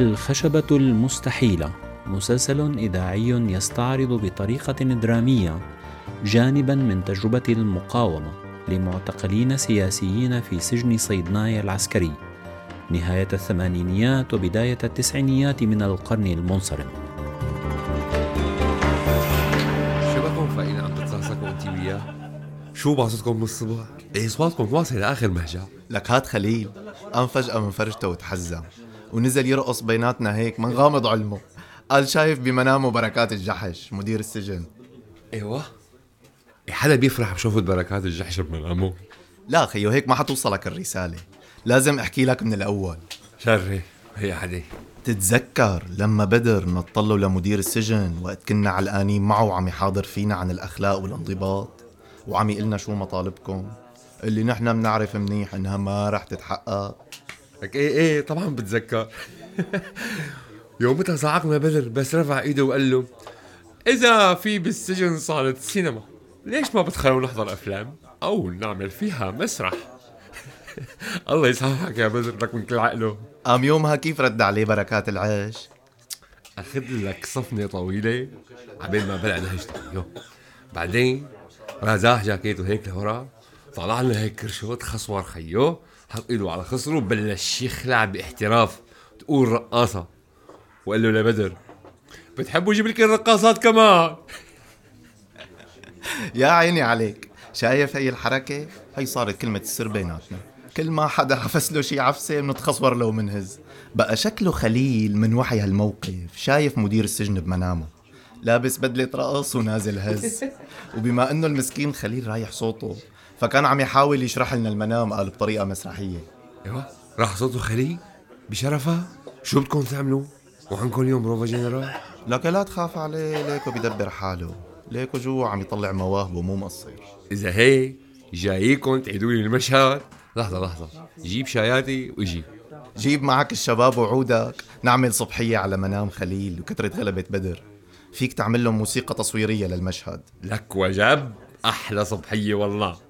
الخشبة المستحيلة مسلسل إذاعي يستعرض بطريقة درامية جانبا من تجربة المقاومة لمعتقلين سياسيين في سجن صيدنايا العسكري نهاية الثمانينيات وبداية التسعينيات من القرن المنصرم عم انت وياه؟ شو باصتكم من الصبح؟ إيه اصواتكم واصل لآخر مهجع لك هات خليل قام فجأة من فرجته وتحزم ونزل يرقص بيناتنا هيك من غامض علمه. قال شايف بمنامه بركات الجحش مدير السجن. أيوه. إيه حدا بيفرح بشوفة بركات الجحش بمنامه؟ لا خيو هيك ما حتوصلك الرسالة. لازم أحكي لك من الأول. شري هي حدي. تتذكر لما بدر نطلوا لمدير السجن وقت كنا علقانين معه وعم يحاضر فينا عن الأخلاق والانضباط؟ وعم يقلنا شو مطالبكم؟ اللي نحن بنعرف منيح إنها ما رح تتحقق. لك إيه إيه طبعا بتذكر. يومتها صعقنا بدر بس رفع إيده وقال له إذا في بالسجن صالة سينما ليش ما بتخلوا نحضر أفلام أو نعمل فيها مسرح? الله يسامحك يا بدر لك من كل عقله. قام يومها كيف رد عليه بركات العيش؟ أخذ لك صفنة طويلة عبين ما بلع نهجته يو. بعدين رازاح جاكيته هيك لورا طلع لنا هيك كرشوت خصور خيو حط إيده على خصره وبلش يخلع باحتراف. تقول رقاصة. وقال له لبدر بتحبوا أجيب لك الرقاصات كمان. يا عيني عليك. شايف هي الحركة؟ هي صارت كلمة السر بيناتنا. كل ما حدا عفس له شي عفسة بنتخصور له ومنهز بقى شكله خليل من وحي هالموقف. شايف مدير السجن بمنامه. لابس بدلة رقص ونازل هز. وبما إنه المسكين خليل رايح صوته فكان عم يحاول يشرح لنا المنام قال بطريقة مسرحية. إيوه راح صوته خليل بشرفها. شو بدكم تعملوا؟ وعندكم اليوم بروفا جنرال؟ لك لا تخاف عليه ليكو بدبر حاله. ليكو جوا عم يطلع مواهبه مو مقصر إذا هيك جاييكم تعيدوا لي المشهد. لحظة لحظة. جيب شاياتي وإجي. جيب معك الشباب وعودك. نعمل صبحية على منام خليل وكثرة غلبة بدر. فيك تعمل لهم موسيقى تصويرية للمشهد. لك وجب أحلى صبحية والله.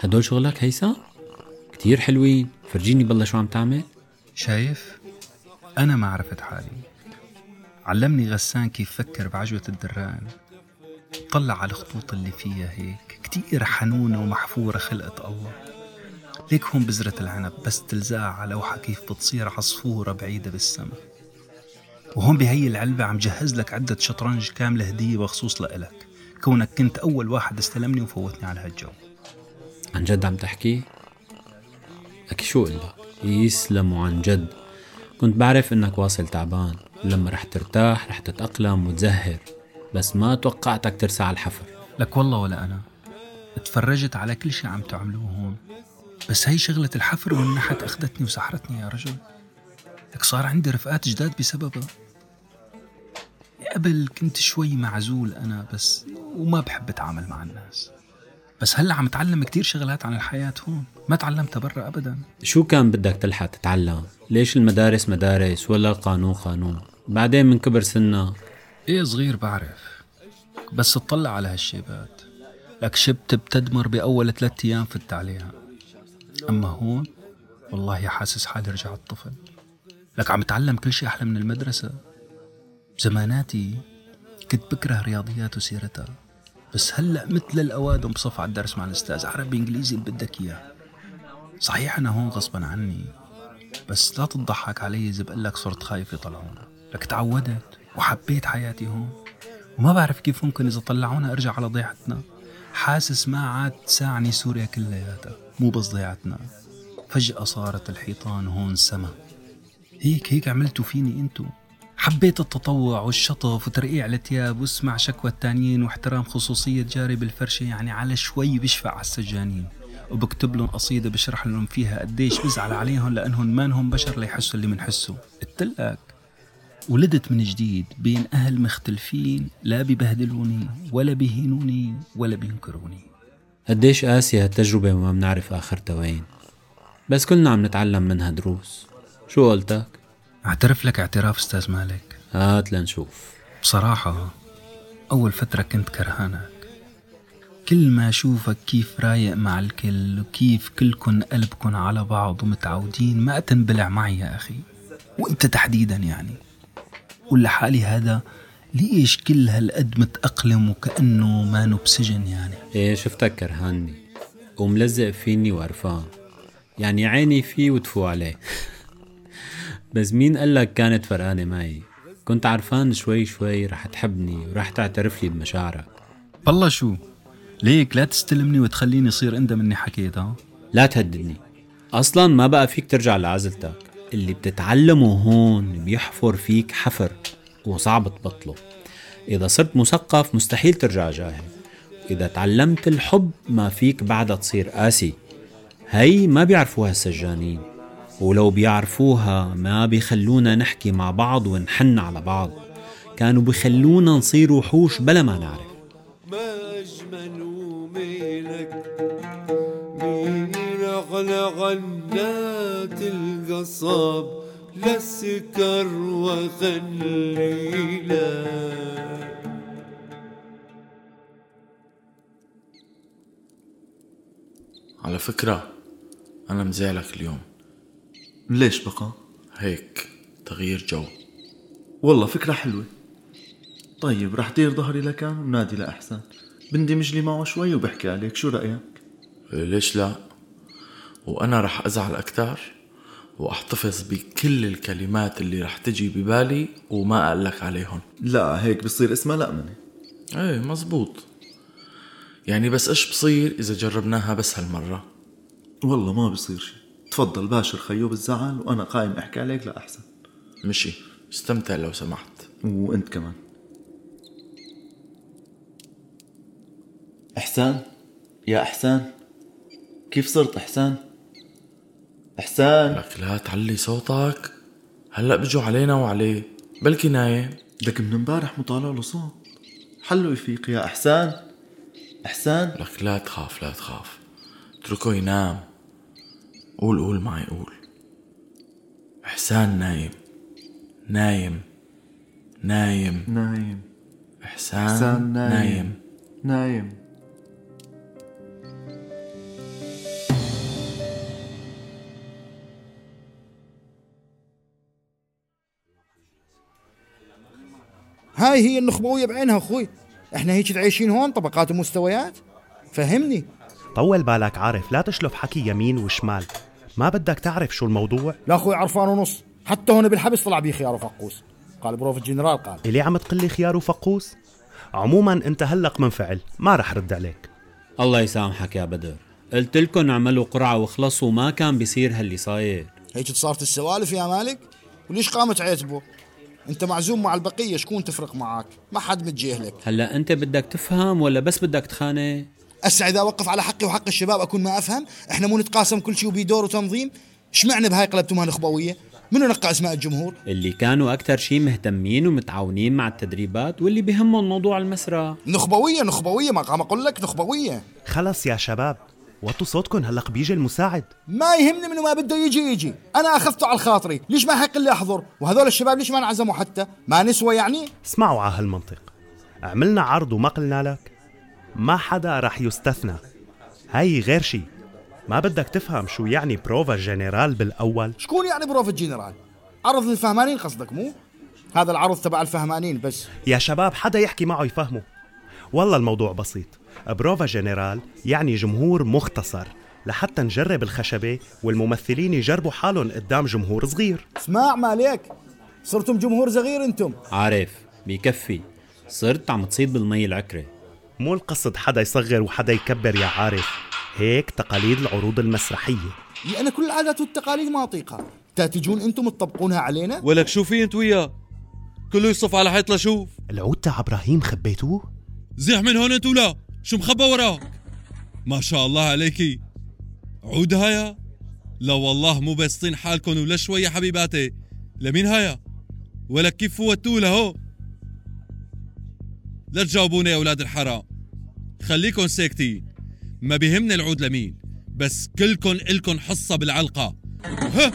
هدول شغلك هيثم؟ كتير حلوين. فرجيني بالله شو عم تعمل. شايف؟ أنا ما عرفت حالي. علمني غسان كيف فكر بعجوة الدران. طلع على الخطوط اللي فيها هيك. كتير حنونة ومحفورة خلقة الله. ليك هون بذرة العنب بس تلزقها على لوحة كيف بتصير عصفورة بعيدة بالسما. وهون بهي العلبة عم جهز لك عدة شطرنج كاملة هدية مخصوص لإلك. كونك كنت أول واحد استلمني وفوتني على هالجو. عن جد عم تحكي؟ لك شو قل لك يسلموا عن جد. كنت بعرف إنك واصل تعبان. لما رح ترتاح رح تتأقلم وتزهر. بس ما توقعتك ترسى على الحفر. لك والله ولا أنا. اتفرجت على كل شي عم تعملوه هون. بس هي شغلة الحفر والنحت أخذتني وسحرتني يا رجل. لك صار عندي رفقات جداد بسببها. قبل كنت شوي معزول أنا بس وما بحب أتعامل مع الناس. بس هلأ عم اتعلم كتير شغلات عن الحياة هون. ما تعلمتها برا أبدا. شو كان بدك تلحق تتعلم؟ ليش المدارس مدارس ولا القانون قانون؟ بعدين من كبر سنك إيه صغير بعرف. بس اطلع على هالشيبات. لك شبت بتدمر بأول ثلاثة أيام فت عليها أما هون؟ والله حاسس حالي رجعت طفل لك عم اتعلم كل شيء أحلى من المدرسة. زماناتي كنت بكره رياضيات وسيرتها. بس هلا مثل الأوادم بصف على الدرس مع الأستاذ عربي إنجليزي اللي بدك إياه. صحيح أنا هون غصبا عني بس لا تضحك علي إذا بقول لك صرت خايف يطلعونا لك تعودت وحبيت حياتي هون. وما بعرف كيف ممكن إذا طلعونا أرجع على ضيعتنا. حاسس ما عاد تساعني سوريا كلياتها مو بس ضيعتنا. فجأة صارت الحيطان هون سما. هيك هيك عملتوا فيني أنتو. حبيت التطوع والشطف وترقيع الثياب واسمع شكوى التانيين واحترام خصوصية جاري بالفرشة يعني على شوي بشفع على السجانين. وبكتب لهم قصيدة بشرح لهم فيها قديش بزعل عليهم لأنهم ما انهم بشر ليحسوا اللي منحسه قلتلك ولدت من جديد بين أهل مختلفين لا ببهدلوني ولا بيهينوني ولا بينكروني. قديش قاسية هالتجربة وما بنعرف آخرتها وين. بس كلنا عم نتعلم منها دروس. شو قلتك؟ أعترف لك اعتراف أستاذ مالك؟ هات لنشوف. بصراحة أول فترة كنت كرهانك. كل ما أشوفك كيف رايق مع الكل وكيف كلكن قلبكن على بعض ومتعودين ما تنبلع معي يا أخي. وأنت تحديدا يعني. قول لحالي هذا ليش كل هالقد متأقلم وكأنه ما بسجن يعني؟ إيه شفتك كرهاني وملزق فيني وقرفان يعني عيني فيه وتفو عليه. بس مين قالك كانت فرقانة معي؟ كنت عرفان شوي شوي رح تحبني ورح تعترف لي بمشاعرك. بالله شو؟ ليك لا تستلمني وتخليني صير اندم اني حكيت ها لا تهددني. أصلا ما بقى فيك ترجع لعزلتك. اللي بتتعلمه هون بيحفر فيك حفر وصعب تبطله. إذا صرت مثقف مستحيل ترجع جاهل. إذا تعلمت الحب ما فيك بعدها تصير قاسي. هي ما بيعرفوها السجانين ولو بيعرفوها ما بيخلونا نحكي مع بعض ونحن على بعض. كانوا بيخلونا نصير وحوش بلا ما نعرف. ما أجمل ميلك أغلى غنات القصب للسكر وخليلك على فكرة أنا مزعلك اليوم. ليش بقى؟ هيك تغيير جو. والله فكرة حلوة. طيب رح دير ظهري لكان ونادي لأحسن. بندمج لي معه شوي وبحكي عليك. شو رأيك؟ ليش لا؟ وأنا رح أزعل أكتر وأحتفظ بكل الكلمات اللي رح تجي ببالي وما أقلك عليهم. لا هيك بصير اسمها لأمنة. إيه مزبوط. يعني بس إيش بصير إذا جربناها بس هالمرة؟ والله ما بصير شي. تفضل باشر خيو بالزعل وأنا قايم أحكي عليك لأحسن مشي. استمتع لو سمحت. وأنت كمان. إحسان؟ يا إحسان؟ كيف صرت إحسان؟ إحسان؟ لك لا تعلي صوتك. هلأ بيجوا علينا وعليه. بلكي نايم لك من امبارح مطالع له صوت حلو يفيق يا إحسان. إحسان؟ لك لا تخاف لا تخاف. اتركه ينام. قول قول معي قول. إحسان نايم. نايم. نايم. نايم. إحسان, إحسان نايم. نايم. نايم. هاي هي النخبوية بعينها أخوي. إحنا هيك عايشين هون طبقات ومستويات. فهمني. طول بالك عارف لا تشلف حكي يمين وشمال. ما بدك تعرف شو الموضوع؟ لا أخوي عرفان ونص. حتى هون بالحبس طلع بيه خيار وفقوس. قال بروف الجنرال قال. اللي عم تقلي خيار وفقوس؟ عموما أنت هلق منفعل ما رح رد عليك. الله يسامحك يا بدر. قلت لكم اعملوا قرعة واخلصوا ما كان بيصير هاللي صاير. هيك صارت السوالف يا مالك؟ وليش قامت عيتبه أنت معزوم مع البقية شكون تفرق معك؟ ما حد متجاهلك هلا أنت بدك تفهم ولا بس بدك تخانق؟ هسه إذا اوقف على حقي وحق الشباب أكون ما أفهم إحنا مو نتقاسم كل شيء وبيدور وتنظيم. اشمعنى بهاي قلبتمها نخبويه منو نقى أسماء الجمهور؟ اللي كانوا أكتر شي مهتمين ومتعاونين مع التدريبات واللي بهمهم موضوع المسرح نخبوية نخبوية ما قام أقول لك نخبوية. خلص يا شباب وطوا صوتكم هلق بيجي المساعد. ما يهمني منو ما بده يجي يجي. أنا أخذته على خاطري. ليش ما حق لي أحضر؟ وهذول الشباب ليش ما انعزموا حتى؟ ما نسوى يعني؟ اسمعوا على هالمنطق. عملنا عرض وما قلنا لك. ما حدا رح يستثنى. هاي غير شي. ما بدك تفهم شو يعني بروفا جنرال بالأول. شكون يعني بروفا جنرال عرض للفهمانين قصدك مو؟ هذا العرض تبع الفهمانين بس. يا شباب حدا يحكي معه يفهمه. والله الموضوع بسيط. بروفا جنرال يعني جمهور مختصر. لحتى نجرب الخشبة والممثلين يجربوا حالهم قدام جمهور صغير. اسمع مالك. صرتم جمهور صغير أنتم. عارف بيكفي صرت عم تصيد بالمي العكرة مو القصد حدا يصغر وحدا يكبر يا عارف. هيك تقاليد العروض المسرحية. لأن كل العادات والتقاليد ما أطيقها. تأتجون أنتم تطبقونها علينا؟ ولك شو في أنت وياه؟ كله يصف على حيط لشوف العود تاع إبراهيم خبيتوه زيح من هون أنت ولا؟ شو مخبى وراك؟ ما شاء الله عليكي عود هيا لا والله مو بسطين حالكم ولا شوية حبيباتي. لمين هيا ولك كيف فوتوه لهو؟ لا تجاوبوني يا أولاد الحرام. خليكن ساكتين. ما بيهمني العود لمين بس كلكن إلكن حصة بالعلقة. ها؟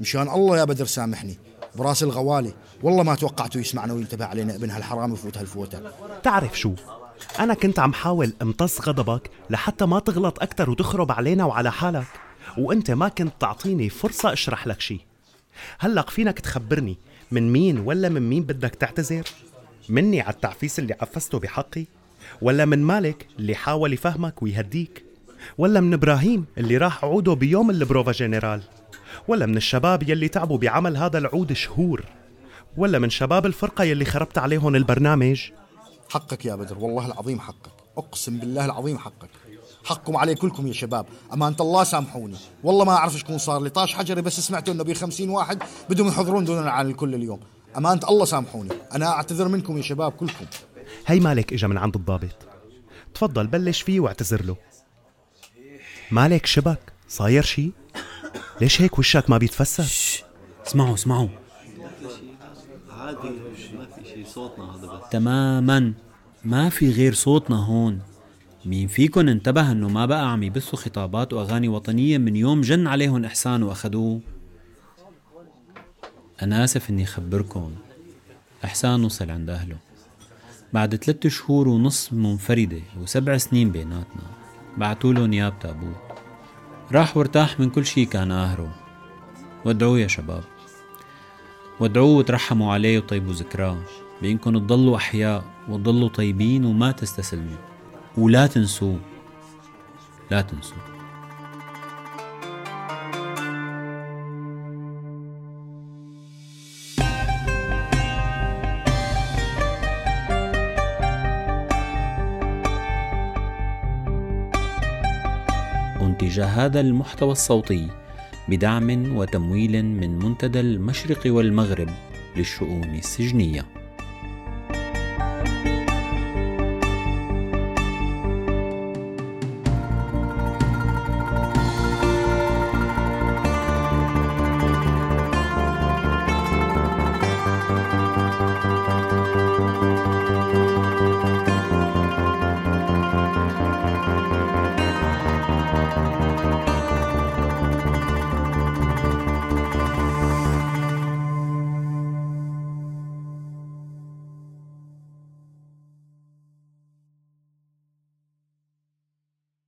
مشان الله يا بدر سامحني براس الغوالي. والله ما توقعته يسمعنا وينتبه علينا ابن هالحرام يفوت هالفوتة. تعرف شو أنا كنت عم حاول امتص غضبك لحتى ما تغلط أكتر وتخرب علينا وعلى حالك وأنت ما كنت تعطيني فرصة أشرح لك شي هلق فينك تخبرني من مين ولا من مين بدك تعتذر؟ مني على التعفيس اللي عفسته بحقي؟ ولا من مالك اللي حاول يفهمك ويهديك؟ ولا من إبراهيم اللي راح عوده بيوم البروفا جنرال؟ ولا من الشباب يلي تعبوا بعمل هذا العود شهور؟ ولا من شباب الفرقة يلي خربت عليهم البرنامج؟ حقك يا بدر والله العظيم حقك. أقسم بالله العظيم حقك. حقكم علي كلكم يا شباب. امانه الله سامحوني. والله ما أعرف شكون صار لي. طاش حجري بس سمعتوا إنه بي 50 واحد بدهم يحضرون دوننا عن الكل اليوم. امانه الله سامحوني. أنا أعتذر منكم يا شباب كلكم. هي مالك إجا من عند الضابط. تفضل بلش فيه واعتذر له. مالك شبك صاير شي؟ ليش هيك وشك ما بيتفسر؟ اسمعوا اسمعوا. عادي صوتنا هذا بس تماما. ما في غير صوتنا هون. مين فيكن؟ انتبه انه ما بقى عم يبثوا خطابات وأغاني وطنية من يوم جن عليهم إحسان واخدوه أنا آسف إني اخبركم احسان وصل عند أهله. بعد ثلاثة شهور ونص منفردة وسبع سنين بيناتنا بعتوا له نيابة أبوه راح وارتاح من كل شي كان قاهره ودعوه يا شباب. ودعوه وترحموا عليه وطيبوا ذكراه. بإنكم تضلوا أحياء وتضلوا طيبين وما تستسلموا ولا تنسوه لا تنسوه أنتج هذا المحتوى الصوتي بدعم وتمويل من منتدى المشرق والمغرب للشؤون السجنية.